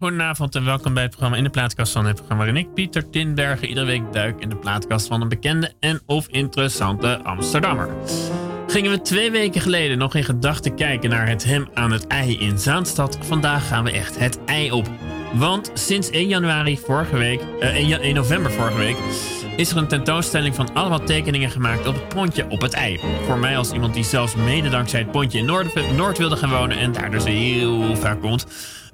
Goedenavond en welkom bij het programma In de Plaatkast van het programma waarin ik, Pieter Tinbergen, iedere week duik in de plaatkast van een bekende en of interessante Amsterdammer. Gingen we twee weken geleden nog in gedachten kijken naar het hem aan het ei in Zaanstad, vandaag gaan we echt het ei op. Want sinds 1 januari vorige week, eh, 1, ja- 1 november vorige week, is er een tentoonstelling van allemaal tekeningen gemaakt op het pontje op het ei. Voor mij als iemand die zelfs mede dankzij het pontje in Noord, Noord wilde gaan wonen en daar dus heel vaak komt,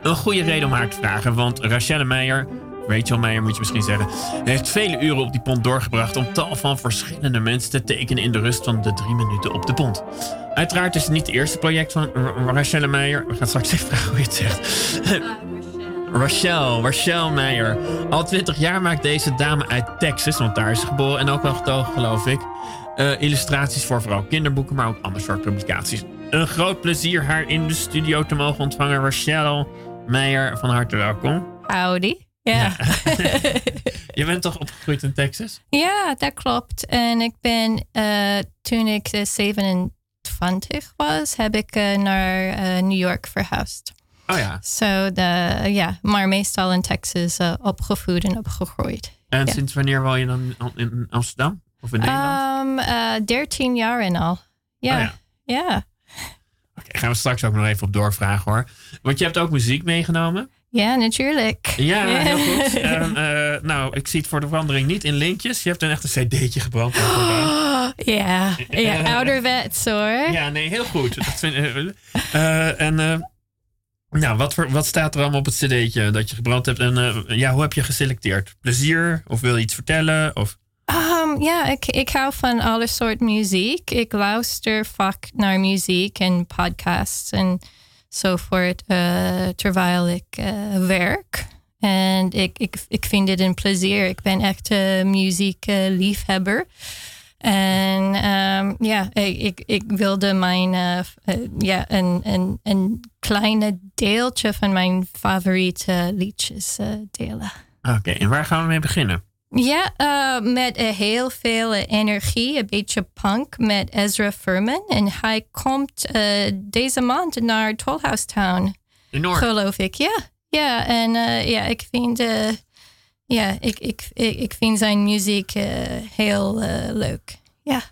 een goede reden om haar te vragen. Want Rachelle Meijer, Rachel Meijer moet je misschien zeggen, heeft vele uren op die pont doorgebracht om tal van verschillende mensen te tekenen in de rust van de drie minuten op de pont. Uiteraard is het niet het eerste project van Rachelle Meijer. We gaan straks even vragen hoe je het zegt. Rachel, Rachel Meijer. Al 20 jaar maakt deze dame uit Texas, want daar is ze geboren en ook wel getogen, geloof ik. eh, illustraties voor vooral kinderboeken, maar ook andere soort publicaties. Een groot plezier haar in de studio te mogen ontvangen. Rachel Meijer, van harte welkom. Howdy. Ja. Je bent toch opgegroeid in Texas? ja, dat klopt. En ik ben, eh, toen ik eh, 27 was, heb ik eh, naar eh, New York verhuisd. Oh ja. Zo, de ja, maar meestal in Texas eh, opgevoed en opgegroeid. En Ja. sinds wanneer woon je dan in Amsterdam? Of in Nederland? Um, eh 13 jaar en al. Ja, Oh ja. ja. Gaan we straks ook nog even op doorvragen hoor. Want je hebt ook muziek meegenomen. Ja, natuurlijk. Ja, heel goed. En, eh, nou, ik zie het voor de verandering niet in lintjes. Je hebt een echt een cd'tje gebrand. Ja, ja, ouderwets hoor. Ja, nee, heel goed. Dat vind, eh, eh, en eh, nou, wat, voor, wat staat er allemaal op het cd'tje dat je gebrand hebt? En eh, ja, hoe heb je geselecteerd? Plezier? Of wil je iets vertellen? Of... Um, ja, ik, ik hou van alle soort muziek. Ik luister vaak naar muziek en podcasts enzovoort uh, terwijl ik uh, werk. En ik, ik, ik vind het een plezier. Ik ben echt een muziekliefhebber. En um, ja, ik, ik, wilde mijn, uh, ja, een, een, kleine deeltje van mijn favoriete liedjes delen. Oké, en waar gaan we mee beginnen? Ja, uh, met uh, heel veel energie, een beetje punk met Ezra Furman. En hij komt uh, deze maand naar Tollhouse Town. In Noord? Geloof ik, ja. Ja, en ja, ik vind, ja, ik, ik, ik, ik vind zijn muziek heel leuk. Ja.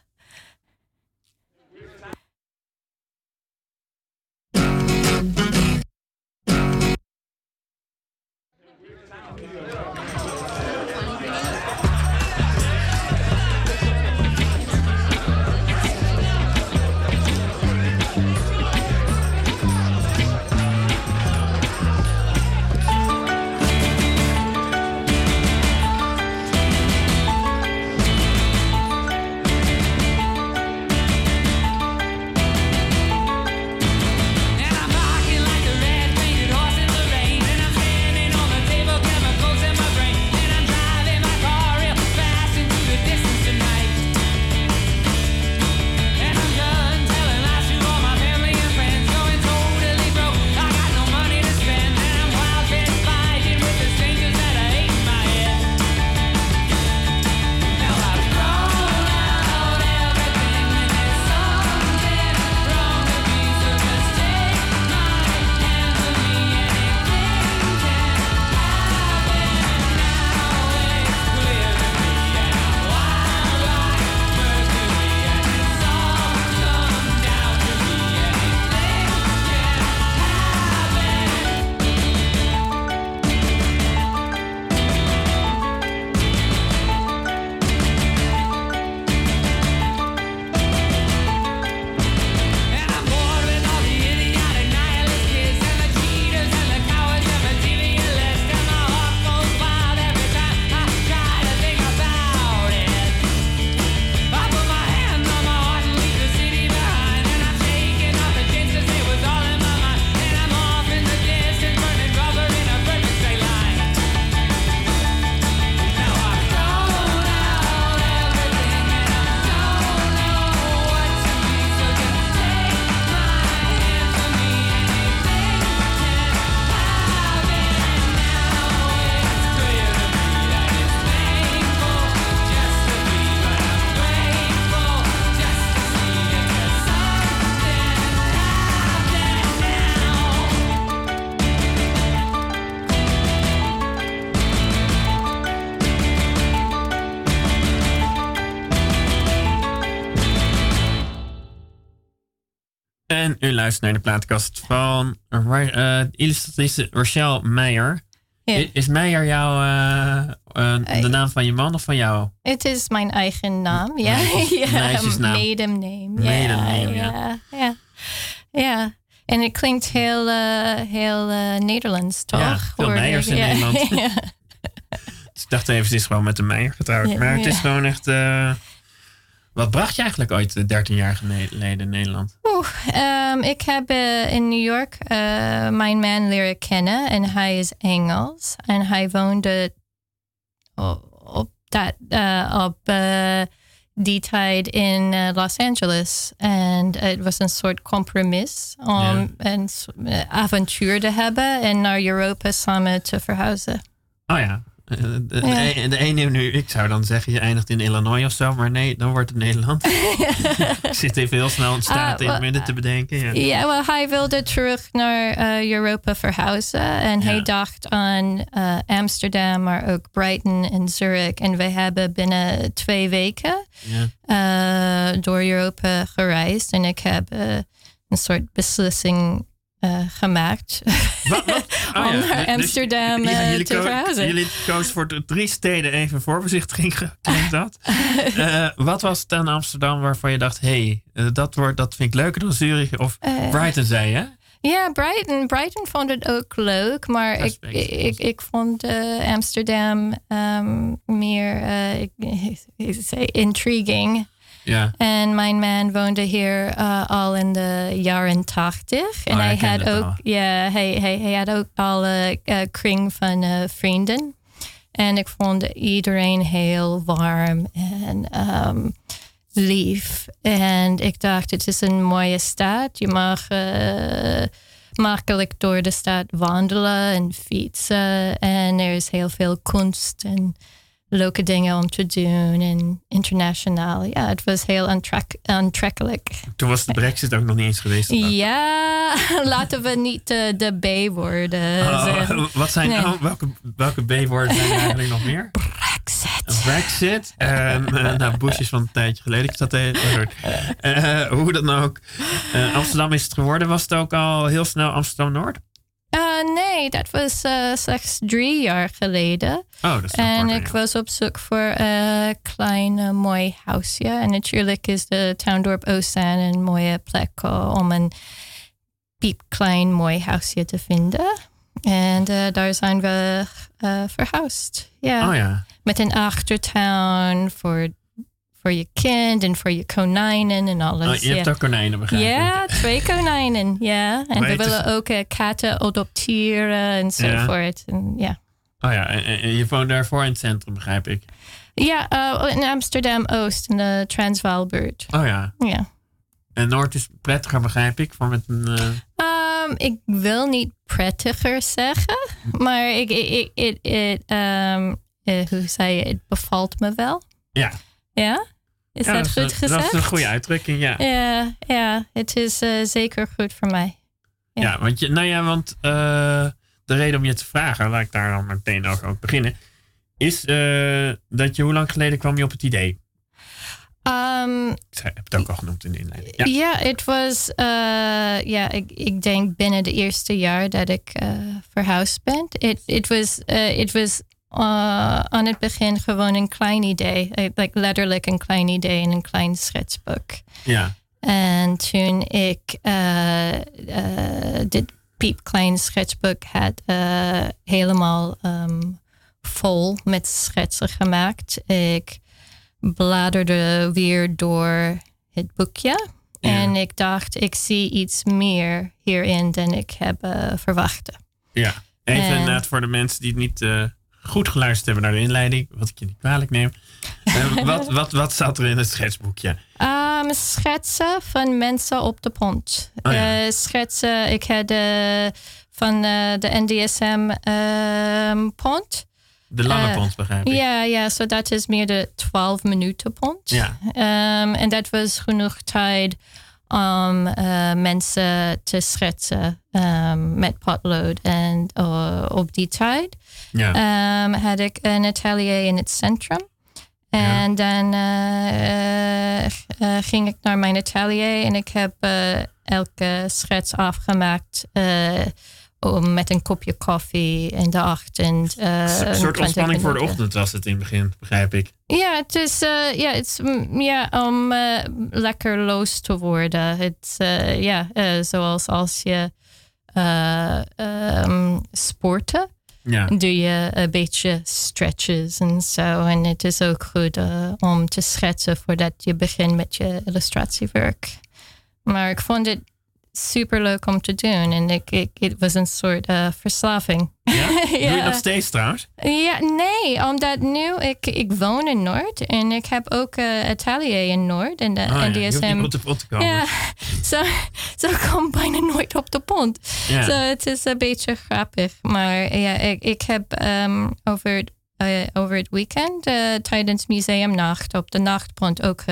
U luistert naar de plaatkast van uh, illustratrice Rochelle Meijer. Is Meijer jouw, uh, de naam van je man of van jou? Het is mijn eigen naam, ja. Maiden name, ja. Ja. ja. En het klinkt heel, heel Nederlands, toch? Ja, veel Meijers in Nederland. dus ik dacht even, het is gewoon met de Meijer getrouwd. maar het is gewoon echt... Wat bracht je eigenlijk ooit 13 jaar geleden in Nederland? Um, ik heb uh, in New York uh, mijn man leren kennen en hij is Engels. En hij woonde op, dat, uh, op die tijd in Los Angeles. En het was een soort compromis om yeah. een avontuur te hebben en naar Europa samen te verhuizen. Oh ja, de, de, de ene nu, ik zou dan zeggen, je eindigt in Illinois of zo, maar nee, dan wordt het Nederland. ik zit even heel snel een staat uh, in het midden te bedenken. Ja, ja well, hij wilde terug naar uh, Europa verhuizen en hij dacht aan uh, Amsterdam, maar ook Brighton en Zurich. En we hebben binnen twee weken ja. door Europa gereisd en ik heb een soort beslissing uh, gemaakt. Wat, wat? Oh, om ja. naar dus Amsterdam ja, uh, te verhuizen. Jullie kozen voor de drie steden even voorbezichtiging klinkt dat. uh, wat was het aan Amsterdam waarvan je dacht... hé, hey, dat, wordt, dat vind ik leuker dan Zurich of Brighton, zei je? Ja, Brighton. Brighton vond het ook leuk, maar ik, ik, ik, vond Amsterdam um, meer ik, ik say intriguing. Ja. En mijn man woonde hier uh, al in de jaren tachtig. En oh, hij, had ook, ja, hij, hij, hij had ook al een uh, kring van uh, vrienden. En ik vond iedereen heel warm en um, lief. En ik dacht, het is een mooie stad. Je mag makkelijk door de stad wandelen en fietsen. En er is heel veel kunst en leuke dingen om te doen en internationaal. Ja, het was heel aantrek aantrekkelijk. Toen was de brexit ook nog niet eens geweest. Ja, laten we niet de, de B worden. Oh, wat zijn nou, welke, welke B-woorden zijn er eigenlijk nog meer? Brexit. Brexit. En uh, nou, Bush is van een tijdje geleden. Ik zat even. Uh, hoe dan ook. Uh, Amsterdam is het geworden. Was het ook al heel snel Amsterdam Noord? Uh, nee, dat was uh, slechts drie jaar geleden. Oh, dat is En ik was op zoek voor een klein mooi huisje. En natuurlijk is de Town Oostzaan een mooie plek om een piepklein mooi huisje te vinden. En uh, daar zijn we verhuisd. Ja. Oh ja. Met een achtertuin voor voor je kind en voor je konijnen en alles. Oh, je hebt ook konijnen, begrijp Ja, twee konijnen, ja. En we willen ook uh, katten adopteren enzovoort. Ja. En, ja. Oh ja, en, je woont daarvoor in het centrum, begrijp ik. Ja, uh, in Amsterdam-Oost, in de Transvaalbuurt. Oh ja. Ja. En Noord is prettiger, begrijp ik, van met een... Uh... Um, ik wil niet prettiger zeggen, maar ik, ik, ik, it, um, hoe zei je, het bevalt me wel. Ja. Ja? Is dat, goed gezegd? Dat is een goede uitdrukking, ja. Ja, ja het is uh, zeker goed voor mij. Ja, ja want, je, nou ja, want uh, de reden om je te vragen, laat ik daar dan meteen ook, beginnen, is uh, dat je, hoe lang geleden kwam je op het idee? Um, ik heb het ook al genoemd in de inleiding. Ja, yeah, het was, ja, ik, ik denk binnen de eerste jaar dat ik verhuisd ben. Het was, it was uh, aan het begin gewoon een klein idee. Eh, like letterlijk een klein idee in een klein schetsboek. Ja. En toen ik uh, dit piepklein schetsboek had helemaal um, vol met schetsen gemaakt. Ik bladerde weer door het boekje. En ik dacht, ik zie iets meer hierin dan ik heb verwacht. Ja, even net voor de mensen die het niet goed geluisterd hebben naar de inleiding, wat ik je niet kwalijk neem. Uh, wat, wat, wat zat er in het schetsboekje? Um, schetsen van mensen op de pont. Oh, ja. uh, schetsen, ik had van de NDSM ehm, pont. De lange pont, begrijp ik. Ja, ja, zo dat is meer de 12 minuten pont. Ja. Um, en dat was genoeg tijd om mensen te schetsen um, met potlood. En op die tijd ja. um, had ik een atelier in het centrum. En dan eh, eh, ging ik naar mijn atelier en ik heb elke schets afgemaakt om- met een kopje koffie in de ochtend. Een soort 20 ontspanning voor de ochtend was het in het begin, begrijp ik. Ja, het is ja, het mm, ja, om lekker los te worden. Het, ja, zoals als je eh, ehm, sporten, Ja. doe je een beetje stretches en zo. En het is ook goed eh, om te schetsen voordat je begint met je illustratiewerk. Maar ik vond het super leuk om te doen. En ik, ik, het was een soort eh, verslaving. ja? Doe je nog steeds trouwens? Ja, nee, omdat nu ik, ik woon in Noord en ik heb ook een atelier in Noord en de Oh, ja. Op de pot komen. Ja, zo, zo kom bijna nooit op de pont. Ja. Zo, het is een beetje grappig. Maar ja, ik, ik heb ehm, over, het, eh, over het weekend eh, tijdens museumnacht op de nachtpont ook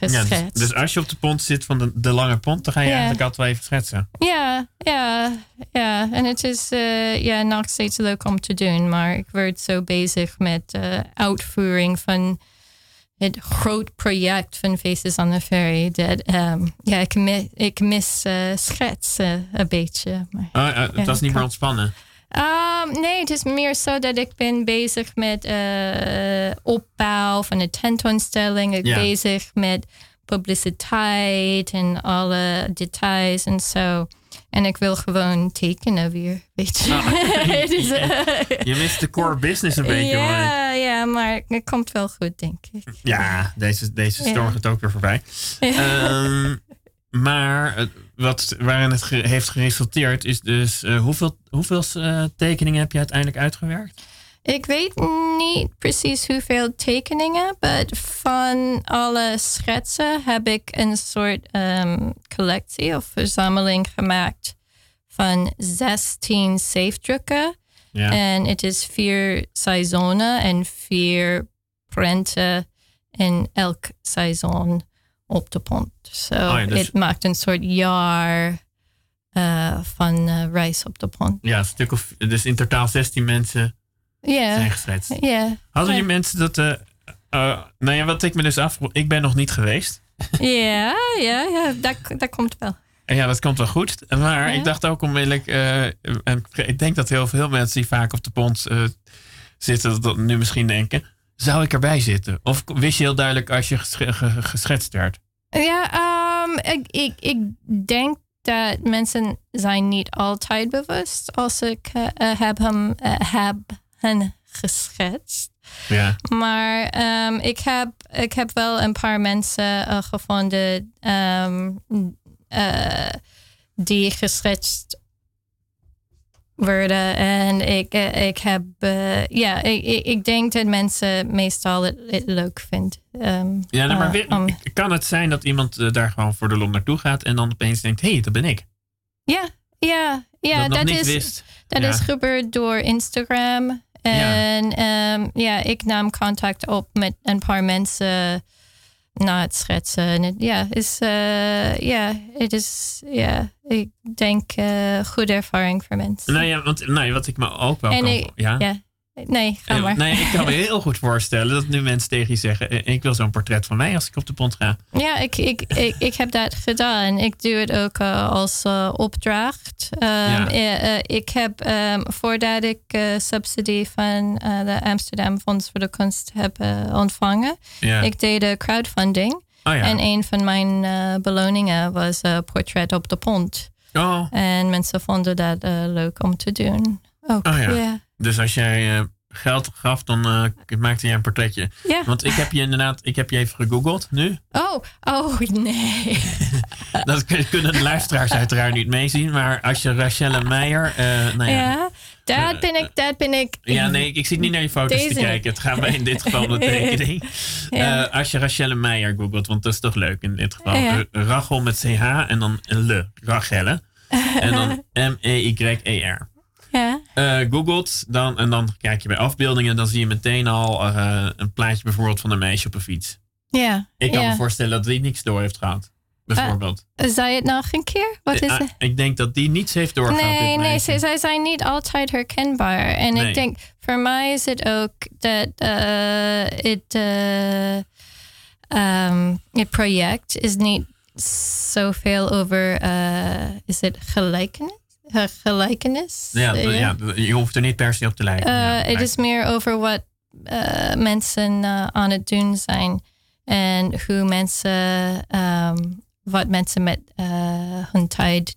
Ja, dus, dus als je op de pont zit van de, de lange pont, dan ga je Ja. eigenlijk altijd wel even schetsen. Ja, ja, ja. En het is eh, ja, nog steeds leuk om te doen. Maar ik word zo bezig met eh uitvoering van het groot project van Faces on the Ferry. Dat, ehm, ja, ik, mi- ik mis eh, schetsen een beetje. Maar, Oh, het Ja, was niet meer ontspannen. Ehm, nee, het is meer zo dat ik ben bezig met eh, opbouw van de tentoonstelling. Ik ben Ja. bezig met publiciteit en alle details en zo. En ik wil gewoon tekenen weer, weet je. Het is, eh, Je mist de core business een beetje. hoor. ja, ja, maar het komt wel goed, denk ik. Ja, deze, deze Ja. storm gaat ook weer voorbij. Ehm, maar eh, wat, waarin het ge- heeft geresulteerd is dus... eh, hoeveel hoeveel eh, tekeningen heb je uiteindelijk uitgewerkt? Ik weet niet precies hoeveel tekeningen, maar van alle schetsen heb ik een soort ehm, collectie of verzameling gemaakt van 16 safe-drukken. Ja. En het is vier seizoenen en vier prenten in elk seizoen op de pont. Zo Oh ja, dus- het maakt een soort jaar eh, van eh, reis op de pont. ja, een stuk of... Dus in totaal 16 mensen zijn geschetst. ja. Hadden die Ja. mensen dat... eh, nou ja, wat ik me dus afvroeg... Ik ben nog niet geweest. Ja, ja, ja, dat, dat komt wel. En ja, dat komt wel goed. Maar Ja. ik dacht ook onmiddellijk... en ik denk dat heel veel mensen die vaak op de pont eh, zitten... dat nu misschien denken... Zou ik erbij zitten? Of wist je heel duidelijk als je gesche- ge- geschetst werd? Ja, ehm, ik, ik, ik denk dat mensen zijn niet altijd bewust als ik eh, eh, heb, hem, eh, heb hen geschetst. Ja. Maar ehm, ik, heb, ik heb wel een paar mensen gevonden ehm, eh, die geschetst worden. En ik, eh, ik heb, eh, ja, ik, ik, denk dat mensen meestal het, het leuk vinden. Ehm, Ja, nou, maar om- kan het zijn dat iemand daar gewoon voor de lol naartoe gaat... en dan opeens denkt, hé, hey, dat ben ik. ja, ja, ja, dat dat is, dat Ja. is gebeurd door Instagram. En ja. ja, ik nam contact op met een paar mensen na het schetsen. En het, ja, is, eh, ja, het is, ja, ik denk, eh goede ervaring voor mensen. Nou ja, want nou, ja, wat ik me ook wel en kan... ik, ja? ja. Nee, ga maar. Nee, ik kan me heel goed voorstellen dat nu mensen tegen je zeggen... eh, ik wil zo'n portret van mij als ik op de pont ga. Ja, ik, ik, ik, ik heb dat gedaan. Ik doe het ook eh, als eh, opdracht. Ehm, Ja. ik heb, ehm, voordat ik subsidie van de Amsterdam Fonds voor de Kunst heb ontvangen, Ja. ik deed de crowdfunding. oh ja. En een van mijn beloningen was een portret op de pont. oh, En mensen vonden dat leuk om te doen. Ook, Oh ja. ja. Dus als jij eh, geld gaf, dan eh, maakte jij een portretje. Ja. Want ik heb je inderdaad... Ik heb je even gegoogeld nu. Oh, oh nee. Dat kun- kunnen de luisteraars uiteraard niet meezien. Maar als je Rachelle Meijer... eh nou ja, Ja, dat ben ik, dat ben ik. Ja, nee, ik zit niet naar je foto's Deze te kijken. Het gaat mij in dit geval om de tekening. Ja. Als je Rachelle Meijer googelt, want dat is toch leuk in dit geval. Ja. Rachel met CH en dan le, Rachelle. En dan M-E-Y-E-R. Ja. Eh googelt, dan, en dan kijk je bij afbeeldingen. Dan zie je meteen al eh, een plaatje bijvoorbeeld van een meisje op een fiets. Ja. Ik kan ja. me voorstellen dat die niks door heeft gehad. bijvoorbeeld. Uh, zei het nog een keer? Wat is het? Ik denk dat die niets heeft doorgehaald. Nee, nee, zij, zij zijn niet altijd herkenbaar. En nee. ik denk, voor mij is het ook dat het, um, het project is niet zoveel over, is het gelijkenis? Gelijkenis? Ja, ja, je hoeft er niet per se op te lijken. Uh, het is meer over wat uh, mensen aan het doen zijn. En hoe mensen, um, wat mensen met hun tijd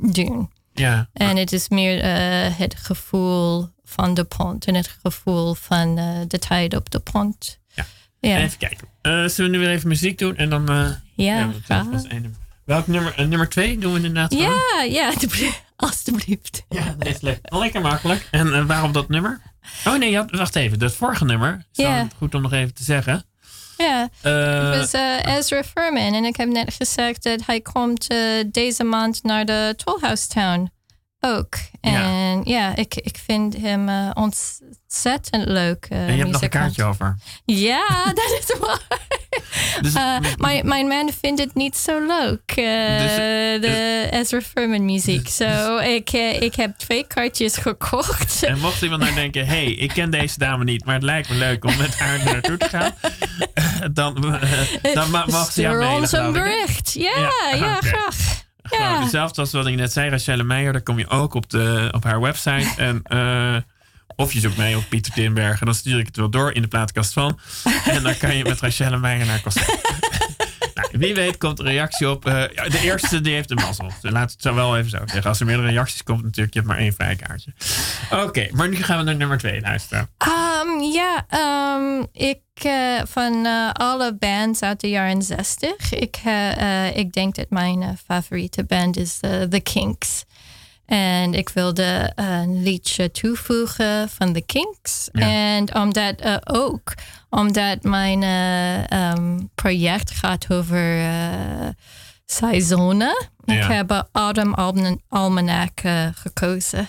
doen. Ja. En het is meer het gevoel van de pont en het gevoel van de tijd op de pont. Ja. ja. Even kijken. zullen we nu weer even muziek doen en dan. ja, ja Welk nummer? Uh, nummer twee doen we inderdaad Ja, ja, alstublieft. Ja, dat is leuk. lekker makkelijk. En uh, waarom dat nummer? Oh nee, wacht even. Dat vorige nummer. Is yeah. goed om nog even te zeggen. Ja, uh, het was Ezra Furman. En ik heb net gezegd dat hij komt deze maand naar de Tollhouse Town ook. En ja, ja ik, ik vind hem uh, ontzettend leuk. Uh, en je hebt nog een kaartje over. Ja, dat is waar. dus, uh, mijn, mijn man vindt het niet zo leuk, dus, de dus, Ezra Furman muziek. Dus, so, ik, ik heb twee kaartjes gekocht. En mocht iemand nou denken, hey, ik ken deze dame niet, maar het lijkt me leuk om met haar naartoe te gaan. dan, dan mag ze jou ons een bericht. Ja, ja, ja okay. graag. Ja. Hetzelfde als wat ik net zei, Rachelle Meijer. Daar kom je ook op, de, op haar website. En, uh, of je zoekt mij op Pieter Tinbergen. Dan stuur ik het wel door in de plaatkast van. En dan kan je met Rachelle Meijer naar concert. nou, wie weet komt er een reactie op. Uh, de eerste die heeft de mazzel. Dus laat het zo wel even zo zeggen. Als er meerdere reacties komt natuurlijk, je hebt maar één vrij kaartje. Oké, maar nu gaan we naar nummer twee luisteren. Um, ja, um, ik uh, van uh, alle bands uit de jaren 60. Ik, uh, ik denk dat mijn favoriete band is The Kinks. En ik wilde een liedje toevoegen van The Kinks. Ja. En omdat ook omdat mijn um, project gaat over seizoenen. Ja. Ik heb Autumn Almanac gekozen.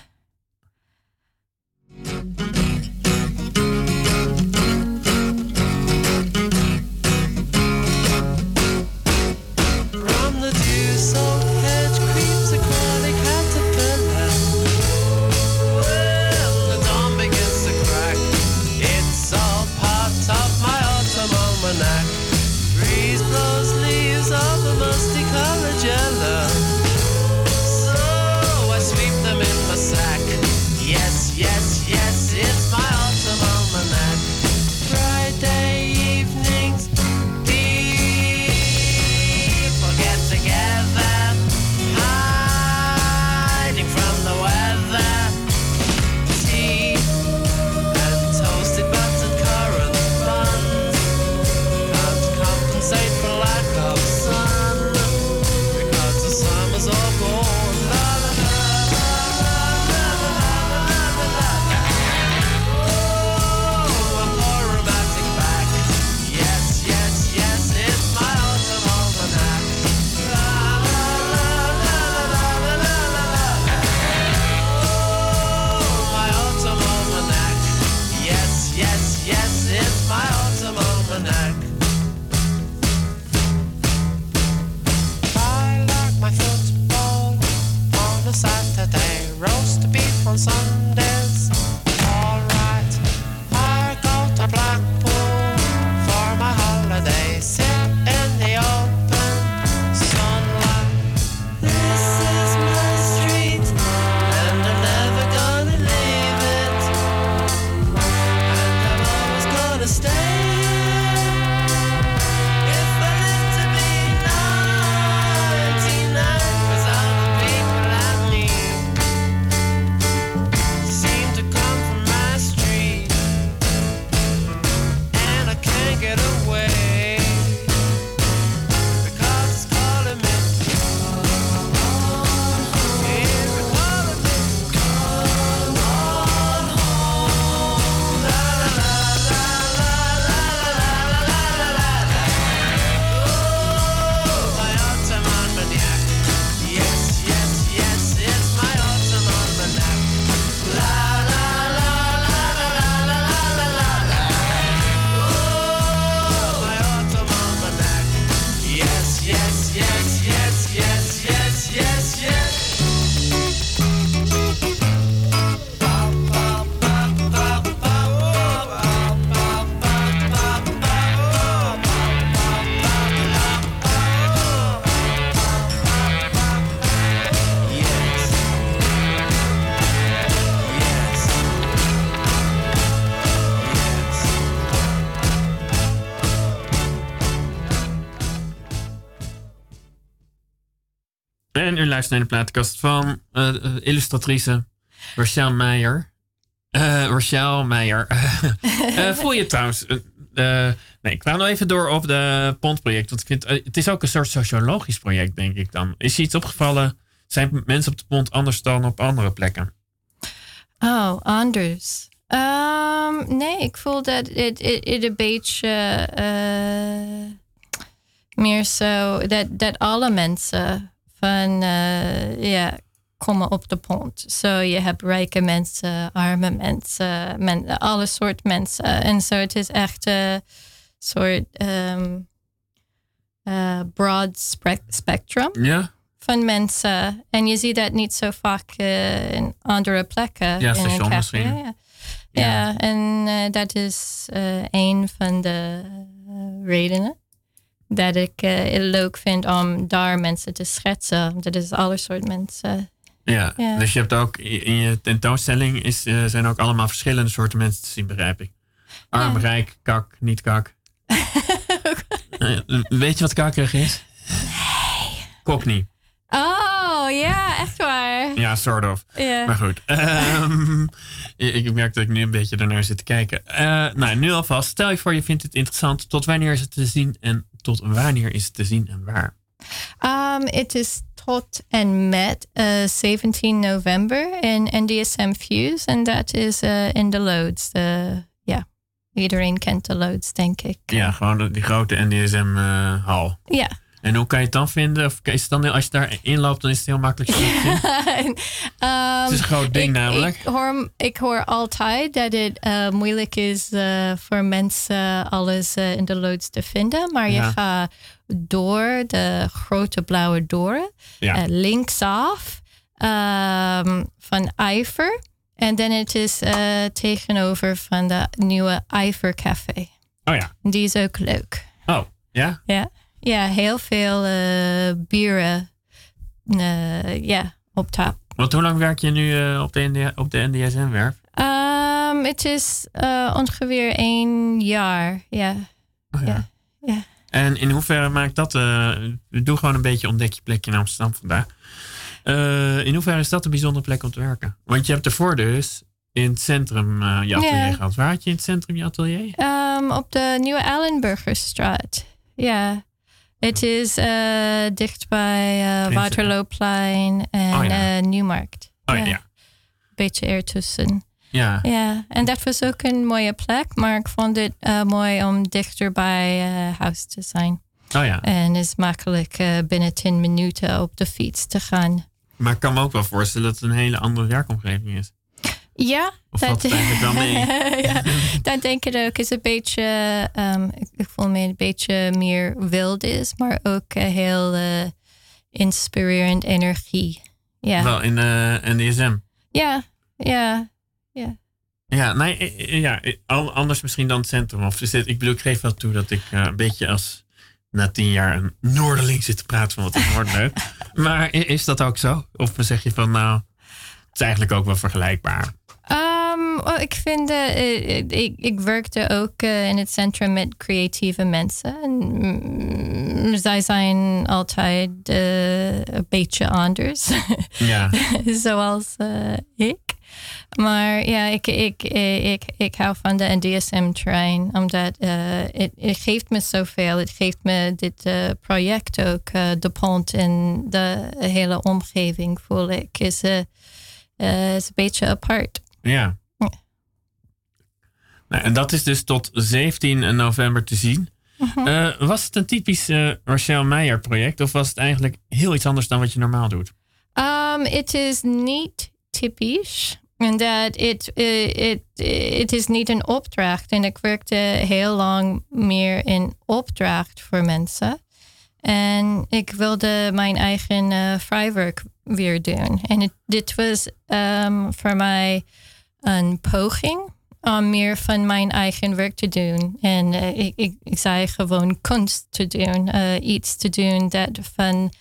En u luistert naar de platenkast van uh, illustratrice Rochelle Meijer. Uh, Rochelle Meijer. voel je trouwens... nee, ik ga nog even door op de Pond-project. Want ik vind, het is ook een soort sociologisch project, denk ik dan. Is iets opgevallen? Zijn mensen op de Pond anders dan op andere plekken? Oh, anders. Um, nee, ik voel dat het, het, een beetje meer zo dat, dat alle mensen van uh, ja, komen op de pont. Zo je hebt rijke mensen, arme mensen, men, alle soort mensen. En zo het is echt een soort um, uh, broad spectrum. Van mensen. En je ziet dat niet zo vaak uh, in andere plekken. Ja, een misschien. Ja, ja. ja, en uh, dat is een van de redenen dat ik het leuk vind om daar mensen te schetsen. Dat is alle soort mensen. Ja, ja, dus je hebt ook in je tentoonstelling is, zijn ook allemaal verschillende soorten mensen te zien, begrijp ik. Arm, rijk, kak, niet kak. Weet je wat kakkerig is? Nee. Cockney. Oh, ja, echt waar. Ja, sort of. Yeah. Maar goed. Um, ik merk dat ik nu een beetje ernaar zit te kijken. Nou, nu alvast. Stel je voor, je vindt het interessant. Tot wanneer is het te zien en tot wanneer is het te zien en waar? Um, het is tot en met uh, 17 november in NDSM Fuse. En dat is uh, in de Loads. ja, iedereen kent de Loads, denk ik. Ja, gewoon die grote NDSM-hal. ja. En hoe kan je het dan vinden? Of is het dan, als je daar inloopt, dan is het heel makkelijk zien? um, het is een groot ding ik, namelijk. Ik hoor, ik hoor altijd dat het uh, moeilijk is uh, voor mensen alles uh, in de loods te vinden. Maar ja. je gaat door de grote blauwe doren, ja. linksaf um, van Ijver. En dan het is tegenover van de nieuwe Ijver Café. Oh ja. Die is ook leuk. Oh, ja? Ja. Ja, heel veel uh, bieren uh, ja, op tap. Want hoe lang werk je nu uh, op de, ND op de NDSM-werf? Um, het is ongeveer één jaar, ja. Oh, ja. ja. ja. En in hoeverre maakt dat... we doen gewoon een beetje ontdek je plekje in Amsterdam vandaag. in hoeverre is dat een bijzondere plek om te werken? Want je hebt ervoor dus in het centrum je atelier yeah. gehad. Waar had je in het centrum je atelier? Um, op de Nieuwe Allenburgerstraat, ja. Het is uh, dicht bij uh, Waterlooplein en oh, ja. uh, Nieuwmarkt. Oh ja. ja. Beetje ertussen. Ja. Ja, en dat was ook een mooie plek, maar ik vond het mooi om dichter bij huis te zijn. Oh ja. En is makkelijk binnen 10 minuten op de fiets te gaan. Maar ik kan me ook wel voorstellen dat het een hele andere werkomgeving is. Ja, of dat eigenlijk wel mee? ja, dat denk ik ook. is een beetje, um, ik, ik, voel me een beetje meer wild is, maar ook uh, heel uh, inspirerend energie. Ja. Wel in uh, NDSM? Ja, ja, ja. Ja, nee, ja, anders misschien dan het centrum. Of is dit, ik bedoel, ik geef wel toe dat ik een beetje als na tien jaar een Noorderling zit te praten van wat het wordt leuk. maar is dat ook zo? Of zeg je van nou, het is eigenlijk ook wel vergelijkbaar? Um, ik vind, uh, ik, ik werkte ook uh, in het centrum met creatieve mensen. En, mm, zij zijn altijd uh, een beetje anders. Ja. Zoals ik. Maar ja, ik, ik, ik, ik hou van de NDSM-trein. Omdat het, geeft me zoveel. Het geeft me dit project ook. de pont en de hele omgeving voel ik. Is, is een beetje apart. Ja. ja. Nou, en dat is dus tot 17 november te zien. Uh -huh. uh, was het een typisch uh, Rachel Meijer project of was het eigenlijk heel iets anders dan wat je normaal doet? Um, het is niet typisch. En dat het, het is niet een opdracht. En ik werkte heel lang meer in opdracht voor mensen. En ik wilde mijn eigen vrijwerk weer doen. En dit was um, voor mij een poging om meer van mijn eigen werk te doen. En uh, ik, ik, ik, zei gewoon kunst te doen. Uh, iets te doen dat van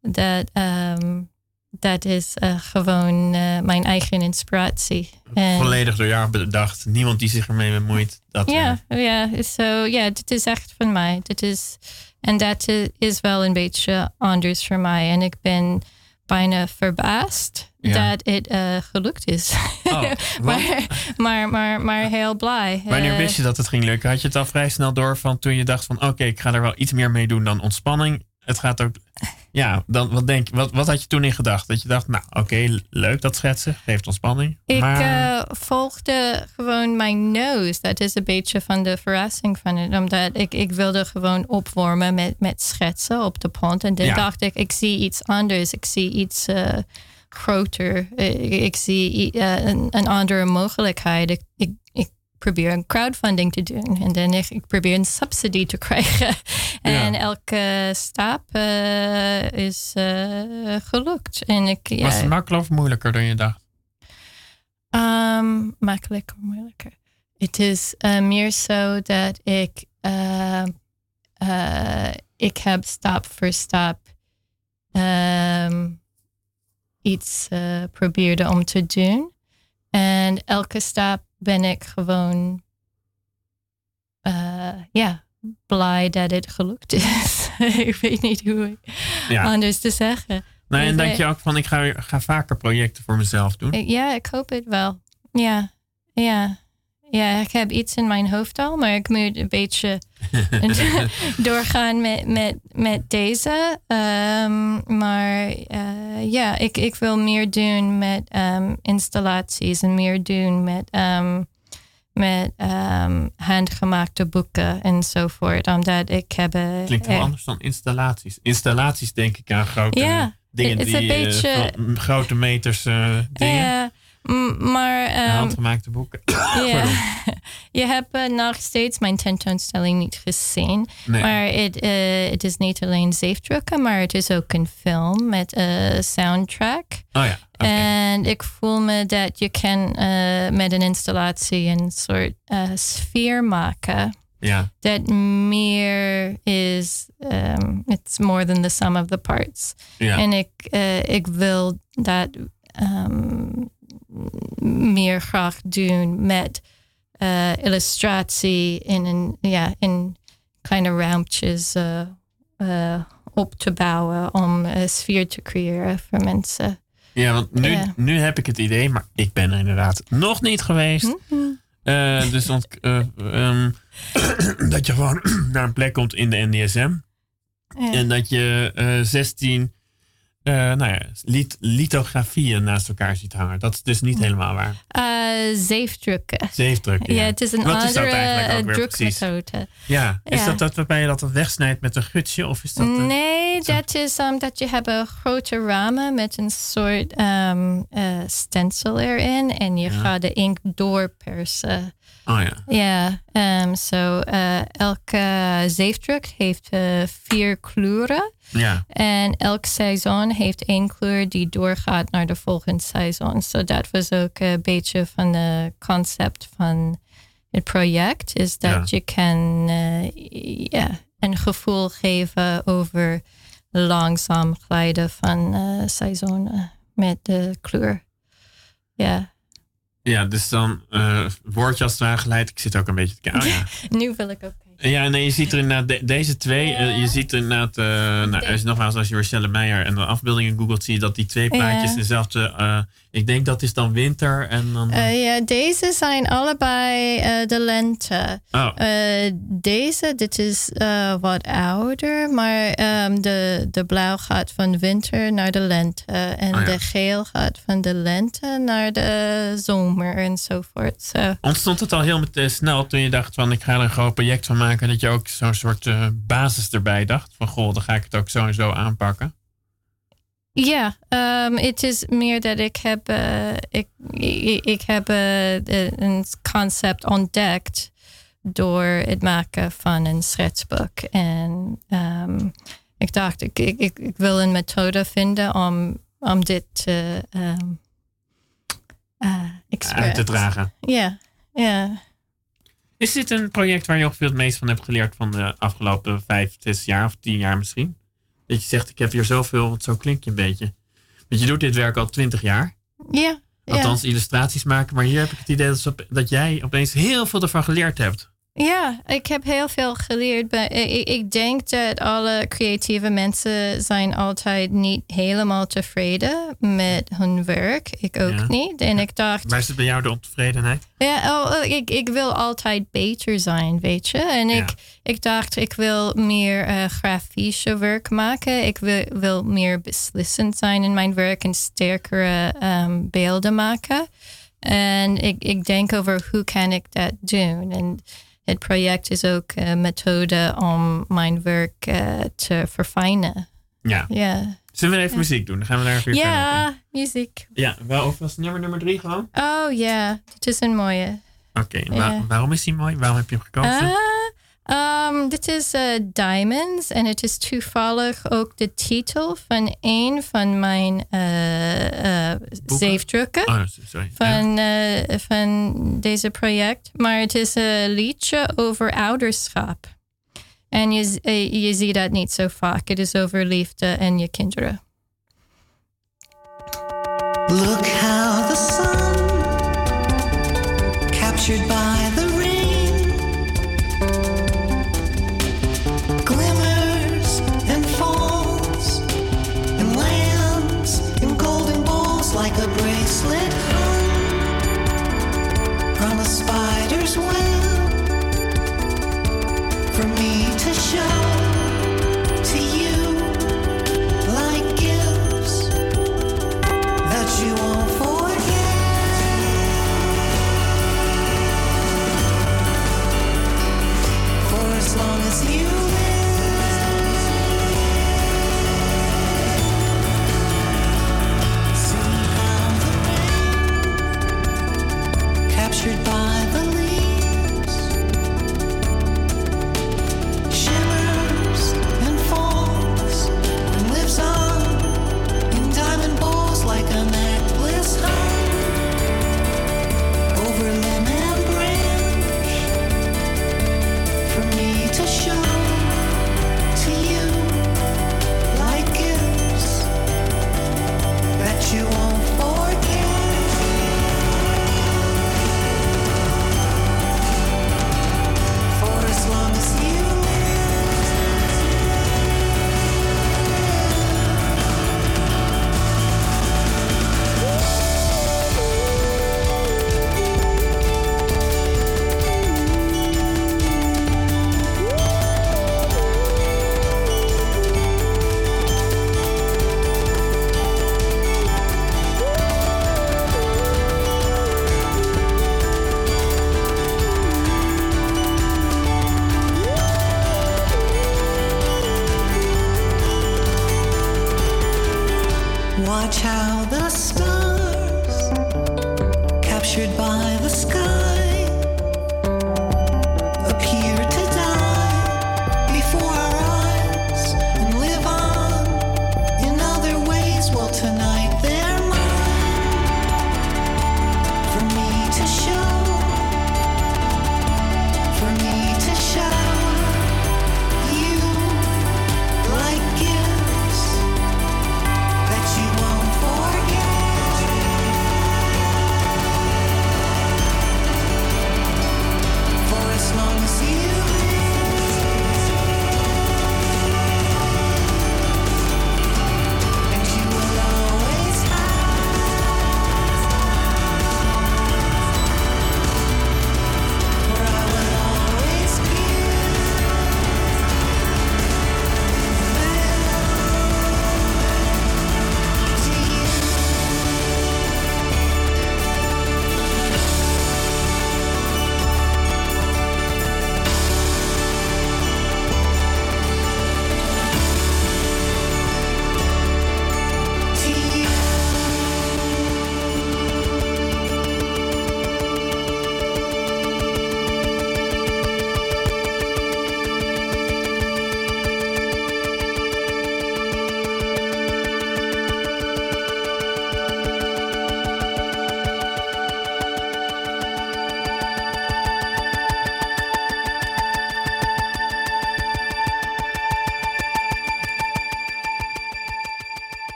dat, um, dat is uh, gewoon mijn eigen inspiratie. En, Volledig door jou bedacht. Niemand die zich ermee bemoeit. Dat ja, ja. So, ja, dit is echt van mij. Dit is, en dat is wel een beetje anders voor mij. En ik ben bijna verbaasd Ja. dat het eh, gelukt is. Oh, maar, maar, maar, maar heel blij. Wanneer Eh, wist je dat het ging lukken? Had je het al vrij snel door van toen je dacht van oké, ik ga er wel iets meer mee doen dan ontspanning. Het gaat ook. Ja, dan, wat, denk, je- wat, wat had je toen in gedacht? Dat je dacht, nou oké, leuk dat schetsen, geeft ontspanning. Ik maar eh, volgde gewoon mijn nose. Dat is een beetje van de verrassing van het. Omdat ik, ik wilde gewoon opwarmen met, met schetsen op de pont. En dan Ja. dacht ik, ik zie iets anders. Ik zie iets groter. Ik, ik zie eh, een, een andere mogelijkheid. Ik, ik, ik probeer een crowdfunding te doen. En dan ik, ik probeer een subsidie te krijgen. En elke stap eh, is eh, gelukt. En ik, ja, was het makkelijker of moeilijker dan je dacht? Um, makkelijker, moeilijker. Het is meer zo dat ik, eh, eh, ik heb stap voor stap ehm, iets eh probeerde om te doen. En elke stap ben ik gewoon, eh, ja, blij dat het gelukt is. ik weet niet hoe ik Ja. anders te zeggen. Nou, en denk weet- je ook van ik ga, ga vaker projecten voor mezelf doen? Ja, ik hoop het wel. Ja, ja. Ja, ik heb iets in mijn hoofd al, maar ik moet een beetje doorgaan met, met, met deze. Ehm, maar eh, ja, ik, ik wil meer doen met ehm, installaties en meer doen met, ehm, met handgemaakte boeken enzovoort. Omdat ik heb... eh, Klinkt eh, anders dan installaties. Installaties denk ik aan grote dingen het die eh, beetje- grote meters dingen. Ja, m- maar... Ehm, handgemaakte boeken. Ja, je hebt eh, nog steeds mijn tentoonstelling niet gezien. Nee. Maar het, het is niet alleen zeefdrukken, maar het is ook een film met een soundtrack. Oh ja, oké. En ik voel me dat je kan eh, met een installatie een soort sfeer maken. ja. Dat meer is, um, it's more than the sum of the parts. Ja. En ik, ik wil dat ehm, meer graag doen met eh, illustratie in, een, ja, in kleine ruimtes eh, eh, op te bouwen om een sfeer te creëren voor mensen. Ja, want nu, nu heb ik het idee, maar ik ben er inderdaad nog niet geweest. Eh, dus eh, ehm, dat je gewoon naar een plek komt in de NDSM. Ja. En dat je eh 16 eh, nou ja, lit- lithografieën naast elkaar ziet hangen. Dat is dus niet helemaal waar. Eh, zeefdrukken. Zeefdrukken. Ja. Ja, het is een Wat is dat andere eigenlijk ook weer precies? drukmethode. ja. is dat dat waarbij je dat dan wegsnijdt met een gutsje? Of is dat... eh, Nee, dat is um, dat je hebt grote ramen met een soort um, eh, stencil erin en je Ja. gaat de ink doorpersen. Oh ja. Ja, um, so, eh, elke zeefdruk heeft eh, vier kleuren. Ja. En elk seizoen heeft één kleur die doorgaat naar de volgende seizoen. So dat was ook een beetje van de concept van het project. Is dat Ja. je kan ja, een gevoel geven over langzaam glijden van seizoenen met de kleur. Ja, Ja, dus dan eh word je als het ware geleid. Ik zit ook een beetje te kijken. Oh, ja. nu wil ik ook kijken. Ja, nee, je ziet er inderdaad de- deze twee. eh, je ziet er inderdaad, eh nou, als, nogmaals, als je Rochelle Meijer en de afbeeldingen googelt, zie je dat die twee plaatjes Ja. dezelfde. Eh, ik denk dat is dan winter en dan. Eh, ja, deze zijn allebei eh, de lente. oh, Eh, deze, dit is eh, wat ouder, maar ehm, de, de blauw gaat van winter naar de lente. En Oh ja. de geel gaat van de lente naar de zomer enzovoort. Zo. ontstond het al heel met, eh, snel toen je dacht van ik ga er een groot project van maken. Dat je ook zo'n soort eh, basis erbij dacht. Van goh, dan ga ik het ook zo en zo aanpakken. Ja, ehm, het is meer dat ik heb, eh, ik, ik, ik heb eh, de- een concept ontdekt door het maken van een schetsboek. En ehm, ik dacht, ik, ik, ik, wil een methode vinden om, om dit te ehm eh, Uit te dragen. Ja, ja. Is dit een project waar je ongeveer het meest van hebt geleerd van de afgelopen vijf, zes jaar of tien jaar misschien? Dat je zegt, ik heb hier zoveel, want zo klink je een beetje. Want je doet dit werk al twintig jaar. Ja, ja. Althans, illustraties maken. Maar hier heb ik het idee dat, dat jij opeens heel veel ervan geleerd hebt. Ja, ik heb heel veel geleerd. Maar ik, ik denk dat alle creatieve mensen zijn altijd niet helemaal tevreden met hun werk. Ik ook Ja. niet. En ik dacht, Waar is het bij jou de ontevredenheid? ja, oh, oh, ik, ik wil altijd beter zijn, weet je. En Ja. ik, ik dacht, ik wil meer eh, grafische werk maken. Ik wil, wil meer beslissend zijn in mijn werk en sterkere ehm, beelden maken. En ik, ik denk over hoe kan ik dat doen. En het project is ook een methode om mijn werk eh, te verfijnen. Ja. Ja, Zullen we even muziek doen? Dan gaan we daar even ja muziek. Ja, waarover was nummer nummer drie gewoon? Oh ja, het is een mooie. Oké, waarom is die mooi? Waarom heb je hem gekozen? Ah, um, dit is eh, Diamonds en het is toevallig ook de titel van een van mijn zeefdrukken oh, sorry. Ja. van, eh, van deze project. Maar het is een liedje over ouderschap. En je, je ziet dat niet zo vaak. Het is over liefde en je kinderen. Look how the sun, captured by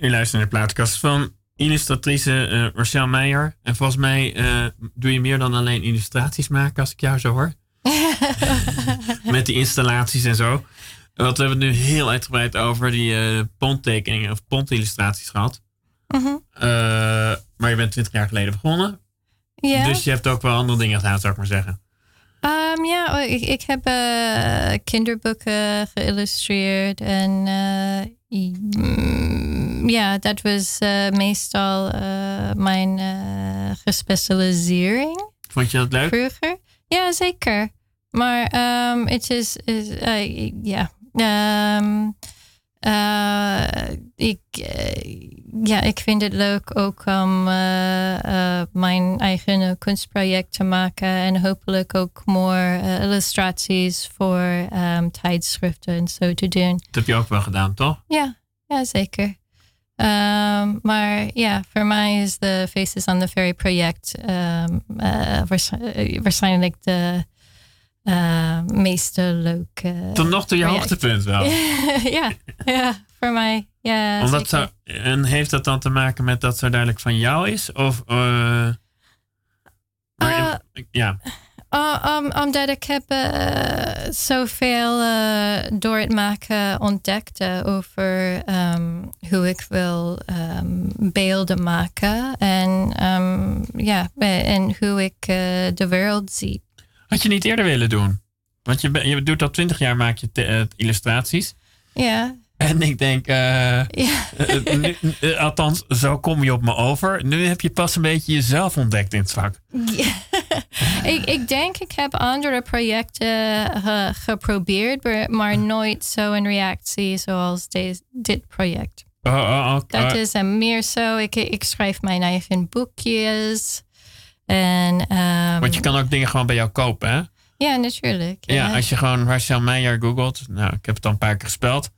u luistert naar de plaatkast van illustratrice eh, Rachel Meijer. En volgens mij eh, doe je meer dan alleen illustraties maken, als ik jou zo hoor. Met die installaties en zo. Want we hebben het nu heel uitgebreid over die eh ponttekeningen of pontillustraties gehad. Mhm. Maar je bent 20 jaar geleden begonnen. Ja. Dus je hebt ook wel andere dingen gedaan, zou ik maar zeggen. Ehm, ja, oh, ik, ik heb kinderboeken geïllustreerd. En mm, ja, dat was eh, meestal eh, mijn eh gespecialisering Vond je dat leuk? vroeger. Ja, zeker. Maar ehm, het is, ja. Ehm, eh, ik, ja, ik vind het leuk ook om mijn eigen kunstproject te maken en hopelijk ook meer illustraties voor ehm, tijdschriften en zo te doen. Dat heb je ook wel gedaan, toch? Ja, ja zeker. Ehm, maar ja, voor mij is de Faces on the Ferry project ehm, eh, waarsch- eh, waarschijnlijk de eh, meeste leuke. Tot nog toe je hoogtepunt wel. ja, ja, voor mij. Ja, Omdat en heeft dat dan te maken met dat zo duidelijk van jou is? Of, eh, maar, ja, Uh, um, omdat ik heb eh, zoveel eh, door het maken ontdekt eh, over ehm, hoe ik wil ehm, beelden maken en, ehm, ja, en hoe ik de wereld zie. had je niet eerder willen doen? Want je, je doet al twintig jaar maak je te- illustraties. Ja, En ik denk, eh, ja. eh, nu- eh, althans, zo kom je op me over. Nu heb je pas een beetje jezelf ontdekt in het vak. ik, ik denk ik heb andere projecten ge- geprobeerd, maar, nooit zo een reactie zoals deze, dit project. Oh, oh, oh, Dat oh. is een meer zo. Ik, ik schrijf mijn eigen boekjes. En, ehm, Want je kan ook dingen gewoon bij jou kopen, hè? Ja, natuurlijk. Ja, als je gewoon Rachel Meijer googelt. Nou, ik heb het al een paar keer gespeld.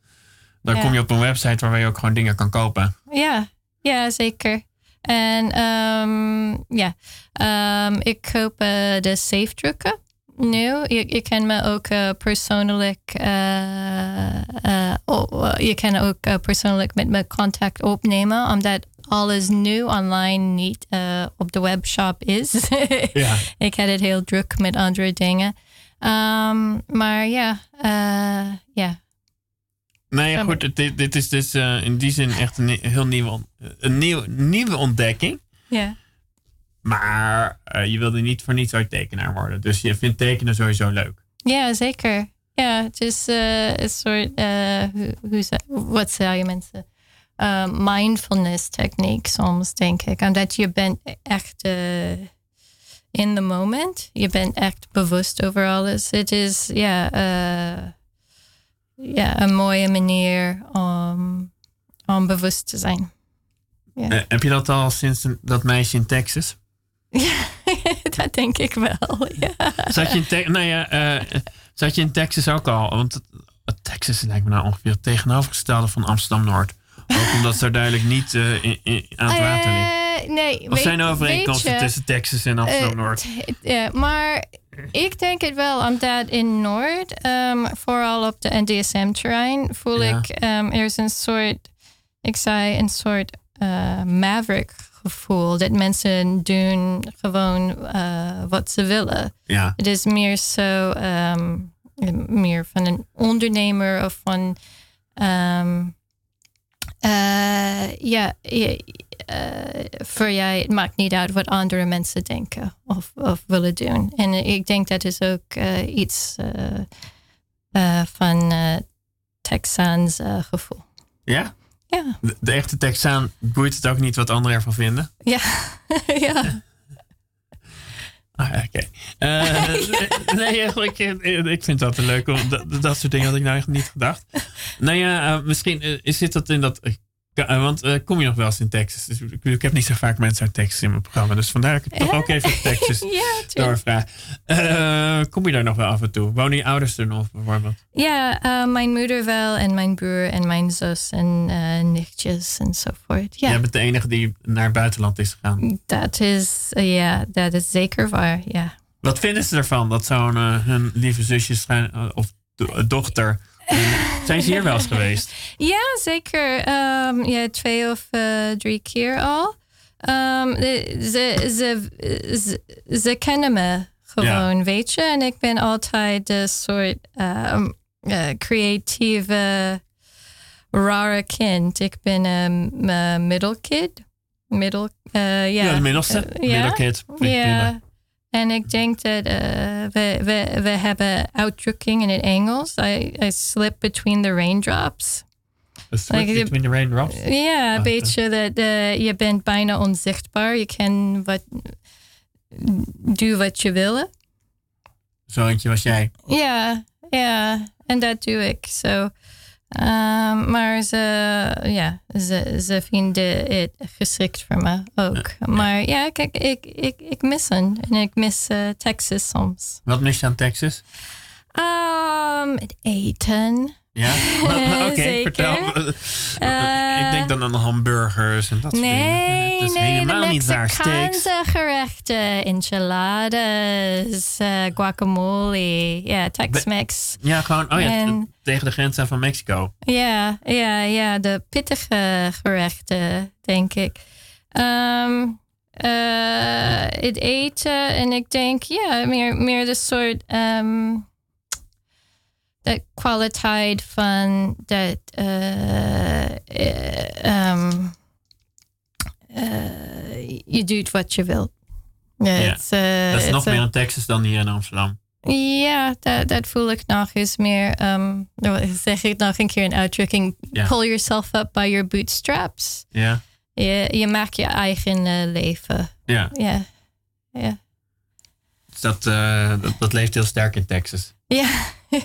Dan Ja. kom je op een website waar je ook gewoon dingen kan kopen. ja, ja, zeker. En ehm, ja, Ehm, ik koop eh, de safe drukken nu. Je, je kan me ook eh, persoonlijk, eh, oh, je kan ook persoonlijk met me contact opnemen, omdat alles nu online niet op de webshop is. Ja. ik had het heel druk met andere dingen. Ehm, maar ja, ja. Nou ja, goed. Dit, dit is dus eh, in die zin echt een heel nieuwe, een nieuw, nieuwe ontdekking. ja. Maar eh, je wilde niet voor niets ooit tekenaar worden. Dus je vindt tekenen sowieso leuk. Ja, zeker. Ja, het is een soort, eh, ze- wat zou je mensen? Mindfulness techniek soms, denk ik. Omdat je bent echt in the moment. Je bent echt bewust over alles. Het is ja, ja, een mooie manier om, om bewust te zijn. Ja. Eh, heb je dat al sinds dat meisje in Texas? Ja, dat denk ik wel. Ja. Zat je in, Te- nou ja, eh, zat je in Texas ook al? Want Texas lijkt me nou ongeveer het tegenovergestelde van Amsterdam-Noord. Ook omdat ze duidelijk niet eh, in, in- aan het water ligt. Nee, Wat zijn overeenkomsten tussen Texas en Amsterdam-Noord? Eh, t- ja, maar ik denk het wel, omdat in Noord, ehm, vooral op de NDSM-terrein, voel Ja. ik ehm, er is een soort, ik zei een soort eh, maverick gevoel. Dat mensen doen gewoon eh, wat ze willen. ja. Het is meer zo, ehm, meer van een ondernemer of van, eh, ja, eh, voor jij, het maakt niet uit wat andere mensen denken of, of willen doen. En ik denk dat is ook eh, iets eh, eh, van eh Texaans eh, gevoel. ja? Ja, De, de echte Texaan boeit het ook niet wat anderen ervan vinden. ja, ja. Ah, oké. Eh, nee, eigenlijk, eh, ik vind dat leuk. om- Dat, dat soort dingen had ik nou echt niet gedacht. Nou ja, eh, misschien eh, zit dat in dat... eh, want eh, kom je nog wel eens in Texas? Dus ik, ik heb niet zo vaak mensen uit Texas in mijn programma. Dus vandaar dat ik het toch ook even op Texas ja, doorvraag. Eh, kom je daar nog wel af en toe? Wonen je ouders er nog bijvoorbeeld? Ja, mijn moeder wel en mijn broer en mijn zus en nichtjes enzovoort. Ja, Jij bent de enige die naar het buitenland is gegaan. dat is, ja, dat is zeker waar, ja. Wat vinden ze ervan dat zo'n hun lieve zusje of do- dochter Zijn ze hier wel eens geweest? Ja, zeker. Ehm, ja, twee of eh, drie keer al. De- ze, ze, ze, ze kennen me gewoon, weet je. En ik ben altijd de soort ehm, eh, creatieve, rare kind. Ik ben een uh, middelkid. Middel, eh, ja. Ja, de middelste. Eh, ja. Middelkid. Vind ik Ja. En ik denk dat eh, we, we, we hebben uitdrukking in het Engels. I, I slip between the raindrops. Like the- between the raindrops. Ja, een Ah, beetje dat eh, je bent bijna onzichtbaar. Je kan wat, doe wat je wil. Zo eentje was jij. Ja, ja. En dat doe ik. Zo. Ehm, maar ze, ja, ze, ze vinden het geschikt voor me ook. Maar ja, kijk, ik, ik, ik mis hen. En ik mis eh, Texas soms. Wat mis je aan Texas? Ehm, het eten. Ja? Oké, vertel. Eh, ik denk dan aan hamburgers en dat soort dingen. Nee, Het is nee, helemaal niet waar. Mexicaanse gerechten, enchiladas, eh, guacamole, ja, Tex-Mex. Ja, gewoon oh ja, En- tegen de grens aan van Mexico. Ja, ja, ja, de pittige gerechten, denk ik. Ehm, eh, het eten en ik denk, ja, meer, meer de soort ehm, de kwaliteit van dat ehm, eh, je doet wat je wilt. Eh, Dat is nog meer in Texas dan hier in Amsterdam. ja, dat, dat voel ik nog eens meer. nou, zeg ik nog een keer een uitdrukking. Pull yourself up by your bootstraps. Ja, Je, je maakt je eigen leven. ja. Ja. Ja. Dus dat, dat, dat leeft heel sterk in Texas. Ja.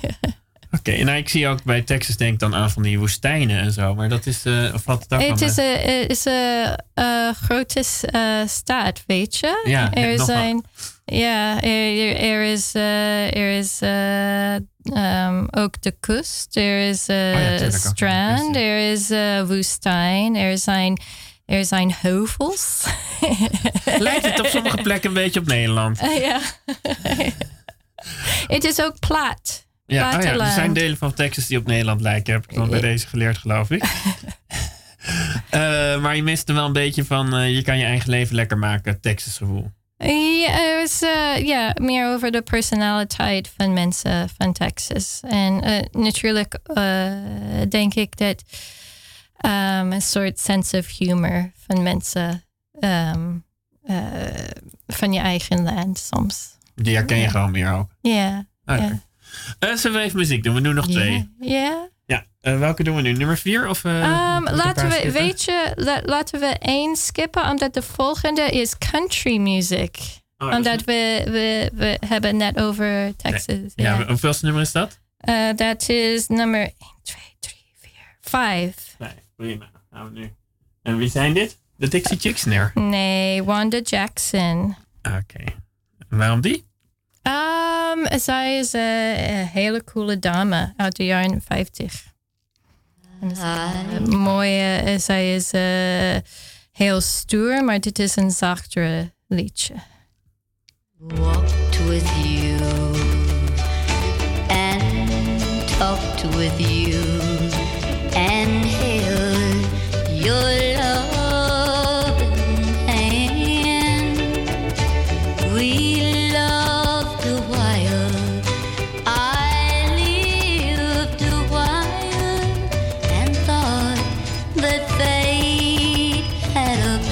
Oké, nou ik zie ook bij Texas denk ik dan aan van die woestijnen en zo. Maar dat is, eh of het ook Het is een, is een eh, grote eh, staat, weet je? Ja, er zijn. Ja, er, is, er is eh, ehm, ook de kust. Er is eh, Oh ja, strand. Er is eh, woestijn. Er zijn, er zijn heuvels. Lijkt het op sommige plekken een beetje op Nederland. ja. Het is ook plat. Ja, oh ja, er zijn delen van Texas die op Nederland lijken. Heb ik dan bij deze geleerd, geloof ik. Eh, maar je mist er wel een beetje van, eh, je kan je eigen leven lekker maken, Texas gevoel. Ja, er is eh, ja, meer over de personaliteit van mensen van Texas. En natuurlijk denk ik dat ehm, een soort sense of humor van mensen ehm, eh, van je eigen land soms. Die herken je gewoon meer ook. Ja. Oké. ja. Eh, zullen we even muziek doen? We doen nog twee. Ja. Ja, eh, welke doen we nu? Nummer vier? Of, ik een laten we, skippen? weet je, la- laten we één skippen, omdat de volgende is country music. Oh, dat omdat we, we, we hebben net over Texas. Ja, ja. hoeveelste nummer is dat? Uh, dat is nummer 1, 2, 3, 4, 5. Nee, prima. We nu. En wie zijn dit? De Dixie Chicks neer. Nee, Wanda Jackson. Oké. En waarom die? Um, zij is een, een hele coole dame uit de jaren 50. En is een mooie, eh, zij is eh, heel stoer, maar dit is een zachtere liedje. walked with you and talked with you and held your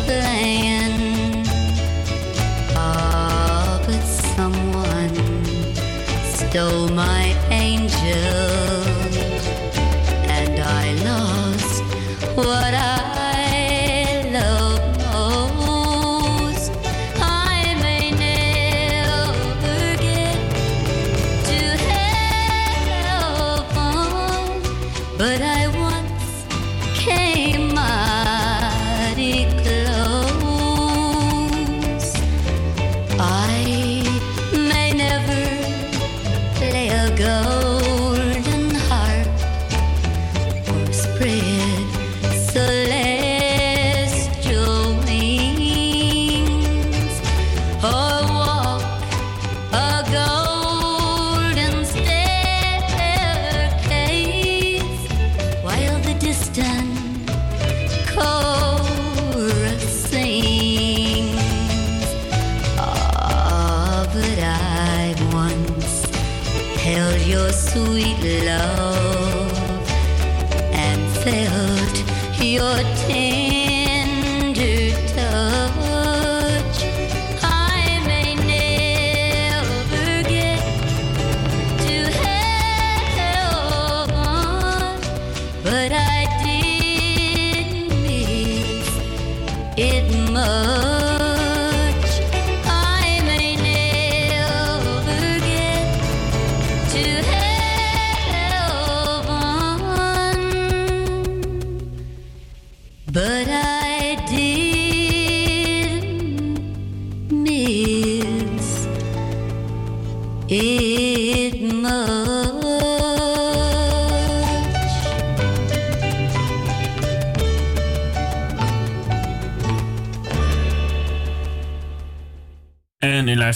plan. Ah, but someone stole my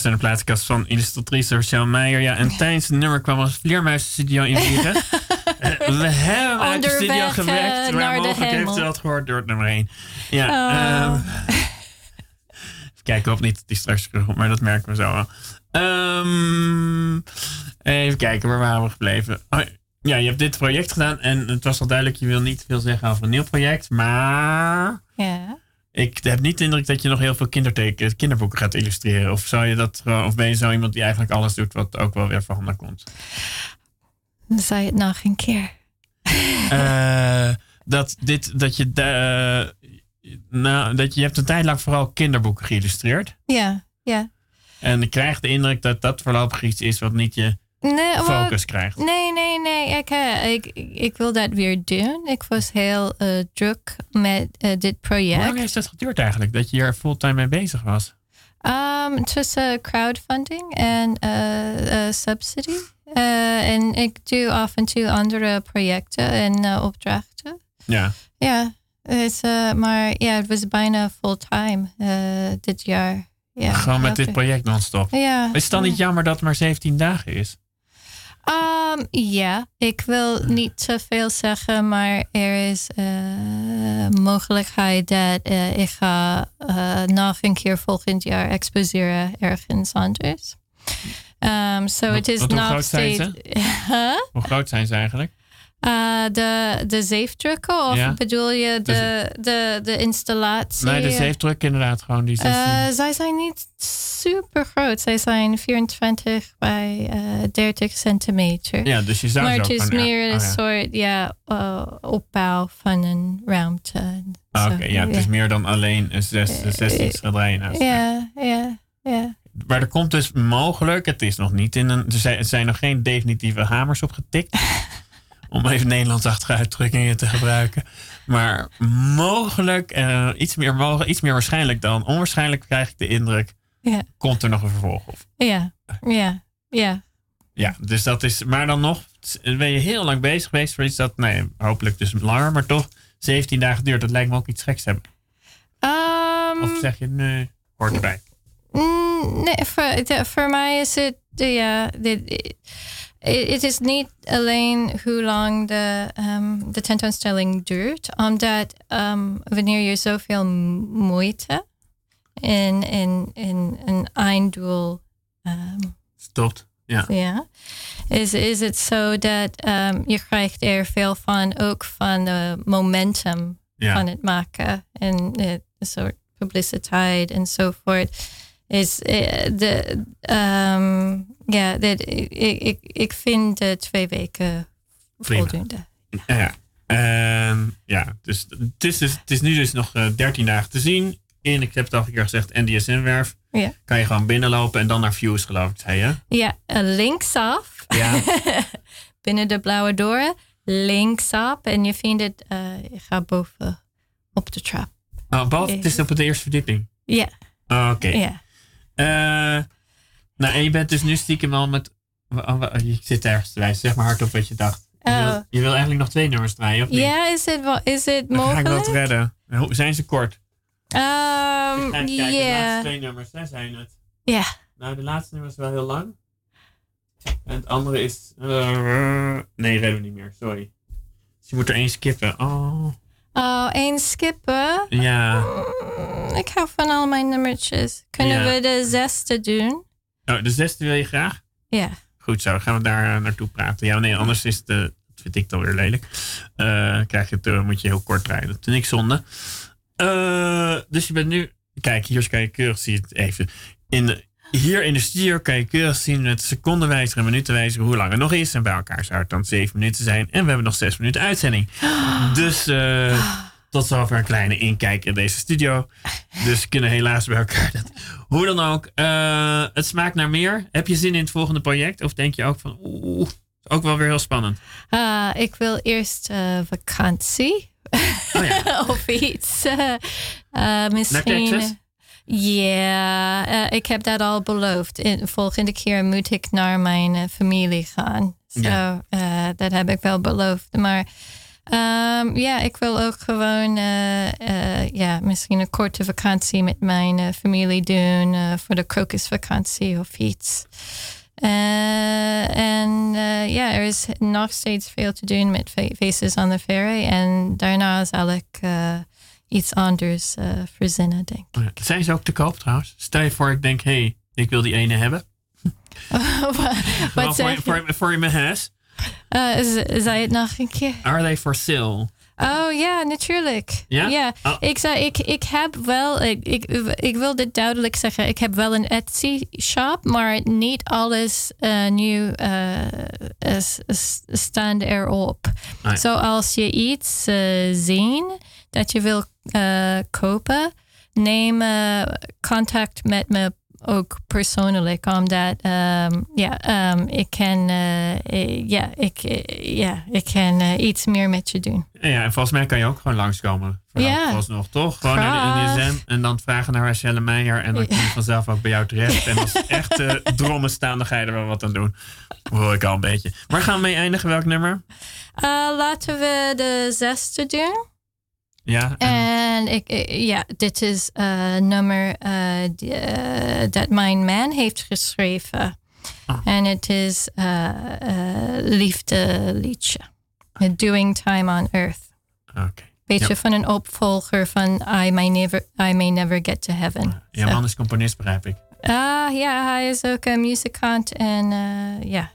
En naar de plaatkast van illustratrice Rochelle Meijer. Ja, en tijdens het nummer kwam als vleermuisstudio invliegen. Eh, we hebben uit de studio eh, gewerkt, maar naar de mogelijk heeft u dat gehoord door het nummer 1. Ja, Oh. ehm, even kijken, ik hoop niet dat die straks terugkomt, maar dat merken we zo wel. Ehm, even kijken, waar waren we gebleven? Oh, ja, je hebt dit project gedaan en het was al duidelijk, je wil niet veel zeggen over een nieuw project, maar... Ja. Ik heb niet de indruk dat je nog heel veel kinderteken, kinderboeken gaat illustreren. Of, zou je dat, gewoon- of ben je zo iemand die eigenlijk alles doet wat ook wel weer van handen komt? Dan zei het nog een keer. Eh, dat, dit, dat, je, da- nou, dat je, je hebt een tijd lang vooral kinderboeken geïllustreerd. Ja, ja. En ik krijg de indruk dat dat voorlopig iets is wat niet je Nee, focus krijgt. nee, nee, nee. Ik, eh, ik, ik wil dat weer doen. Ik was heel eh, druk met eh, dit Hoe lang project. heeft dat geduurd eigenlijk? Dat je hier fulltime mee bezig was? Um, eh, crowdfunding en eh, subsidy. En ik doe af en toe andere projecten en opdrachten. Ja. Ja, het is, eh, maar ja, het was bijna fulltime dit jaar. Ja, Gewoon met dit project non-stop. Ja. Is het dan niet jammer dat het maar 17 dagen is? Um, ja, ik wil niet te veel zeggen, maar er is eh mogelijkheid dat eh, ik ga eh, nog een keer volgend jaar exposeren ergens anders. Um, so Wat- het is nog groot zijn steeds. Huh? Hoe groot zijn ze eigenlijk? Uh, de, de zeefdrukken of Ja. bedoel je de, de, de installatie? Nee, de zeefdruk inderdaad gewoon die 16. Eh, zij zijn niet super groot. Zij zijn 24 bij eh 30 centimeter. ja, dus je zou maar het is ja. meer Oh, een ja. soort ja, eh, opbouw van een ruimte. Ah, Oké, ja, het is meer dan alleen een zes- een 16 schilderijen naast. Ja, ja, ja. Maar er komt dus mogelijk, het is nog niet in een. Er zijn, er zijn nog geen definitieve hamers opgetikt. om even Nederlandsachtige uitdrukkingen te gebruiken. Maar mogelijk, eh, iets, meer mogelijk iets meer waarschijnlijk dan onwaarschijnlijk krijg ik de indruk. Ja. Komt er nog een vervolg op? Ja, ja, ja. Ja, dus dat is. Maar dan nog, ben je heel lang bezig geweest voor iets dat, nee, hopelijk dus langer, maar toch 17 dagen duurt. Dat lijkt me ook iets geks te hebben. Ehm, Of zeg je, nee, hoort erbij. Mm, Nee, voor, voor mij is het, ja, dit- het is niet alleen hoe lang de, ehm, de tentoonstelling duurt, omdat ehm, wanneer je zoveel moeite in, in, in een einddoel ehm, Stopt. Ja. ja, is, is het zo dat ehm, je krijgt er veel van, ook van de momentum Ja. van het maken en de soort publiciteit enzovoort. Is eh, de, ehm, ja, ik, ik, ik vind de twee weken Prima. voldoende. Ja. Ehm, ja, dus het is, dus, het is nu dus nog eh, 13 dagen te zien. In, ik heb het al een keer gezegd, NDSM-werf. Ja. Kan je gewoon binnenlopen en dan naar Views, geloof ik, zei je. Ja, eh, linksaf, Ja. binnen de blauwe deuren, linksaf. En je vindt het, je gaat boven op de trap. Oh, boven, het is op de eerste verdieping. Ja, Oh, Oké. ja. Eh, nou, en je bent dus nu stiekem al met... oh, Je zit ergens te wijzen. Zeg maar hardop wat je dacht. Je, Oh. wil, je wil eigenlijk nog twee nummers draaien, of niet? Ja, is het, wel- is het Dan ga ik mogelijk? dat redden. Hoe- Zijn ze kort? Ehm, Even kijken, de laatste ja. twee nummers, daar zijn het. Ja. Nou, de laatste nummer is wel heel lang. En het andere is... eh, nee, redden we niet meer, sorry. Dus je moet er één skippen. Oh, Oh, één skippen. ja. Mm, Ik hou van al mijn nummertjes. Kunnen Ja. we de zesde doen? Oh, de zesde wil je graag? Ja. Goed zo, gaan we daar eh, naartoe praten. Ja, nee, anders is het, dat vind ik dan weer lelijk. Eh, krijg je het, eh, moet je heel kort rijden. Dat is niks zonde. Dus je bent nu... Kijk, hier je keurig zien het even. In de, hier in de studio kan je keurig zien met secondenwijzer en minutenwijzer hoe lang het nog is. En bij elkaar zou het dan zeven minuten zijn. En we hebben nog zes minuten uitzending. Dus eh, tot zover een kleine inkijk in deze studio. Dus we kunnen helaas bij elkaar. Dat. Hoe dan ook, eh, het smaakt naar meer. Heb je zin in het volgende project? Of denk je ook van, oeh, ook wel weer heel spannend. Ah, ik wil eerst eh, vakantie. Oh ja. of iets. Eh, eh, misschien. Texas? Ja, eh, ik heb dat al beloofd. In, volgende keer moet ik naar mijn eh, familie gaan. Zo, Ja. eh, dat heb ik wel beloofd. Maar ehm, ja, ik wil ook gewoon ja, misschien een korte vakantie met mijn familie doen. voor de krokusvakantie of iets. En ja, er is nog steeds veel te doen met Fa- Faces on the Ferry. En daarna zal ik iets anders eh, verzinnen, denk ik. Oh ja. Zijn ze ook te koop trouwens? Stel je voor, ik denk, hé, hey, ik wil die ene hebben. Wat voor, je? voor, voor in mijn huis. Eh, zei het nog een keer? Are they for sale? Oh ja, natuurlijk. Ja? Oh. Ik, zei, ik, ik heb wel, ik, ik, ik wil dit duidelijk zeggen, ik heb wel een Etsy shop, maar niet alles nu eh, is- is- staan erop. Ah. Zoals je iets eh, zien dat je wil eh, kopen, neem eh, contact met me ook persoonlijk, omdat ja, ik kan, ja, ik, ja, ik kan iets meer met je doen. Ja, en volgens mij kan je ook gewoon langskomen. Ja. nog toch? Gewoon naar de Graag. NSM en dan vragen naar Rachelle Meijer. En dan kom je vanzelf ook bij jou terecht. En als echte drommen staan, dan ga je er wel wat aan doen. Hoor ik al een beetje. Waar gaan we mee eindigen? Welk nummer? Eh, laten we de zesde doen. Ja, en, En ik, ik- ja, dit is een nummer eh, die, eh, dat mijn man heeft geschreven. Ah. En het is eh eh liefdeliedje. Doing Time on Earth. oké. Beetje Ja. van een opvolger van I May Never, I May Never Get to Heaven. Ja, Zo. man is componist, begrijp ik. Ah, ja, hij is ook een muzikant. En eh, ja,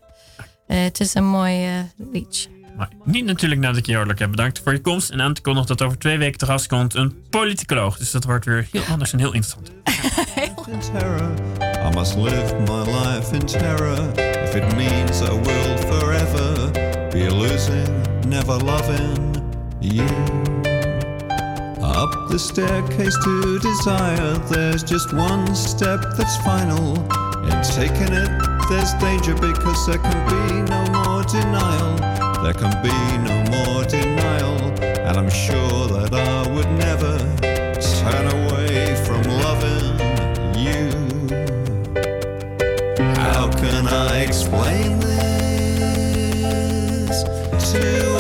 Eh, het is een mooi eh, liedje. Maar niet natuurlijk nadat ik je hartelijk heb bedankt voor je komst. En aan te kondigen dat over twee weken te gast komt een politicoloog. Dus dat wordt weer heel anders en heel interessant. I must live my life in terror. If it means I will forever be losing, never loving you. Up the staircase to desire, there's just one step that's final. In taking it, there's danger because there can be no more denial. There can be no more denial. And I'm sure that I would never turn away from loving you. How can I explain this to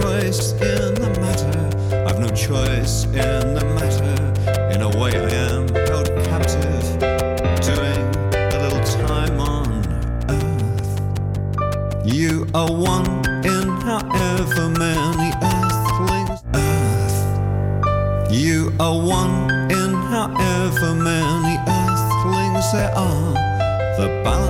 choice in the matter. I've no choice in the matter. In a way, I am held captive, doing a little time on earth. You are one in however many earthlings. Earth. You are one in however many earthlings there are. The balance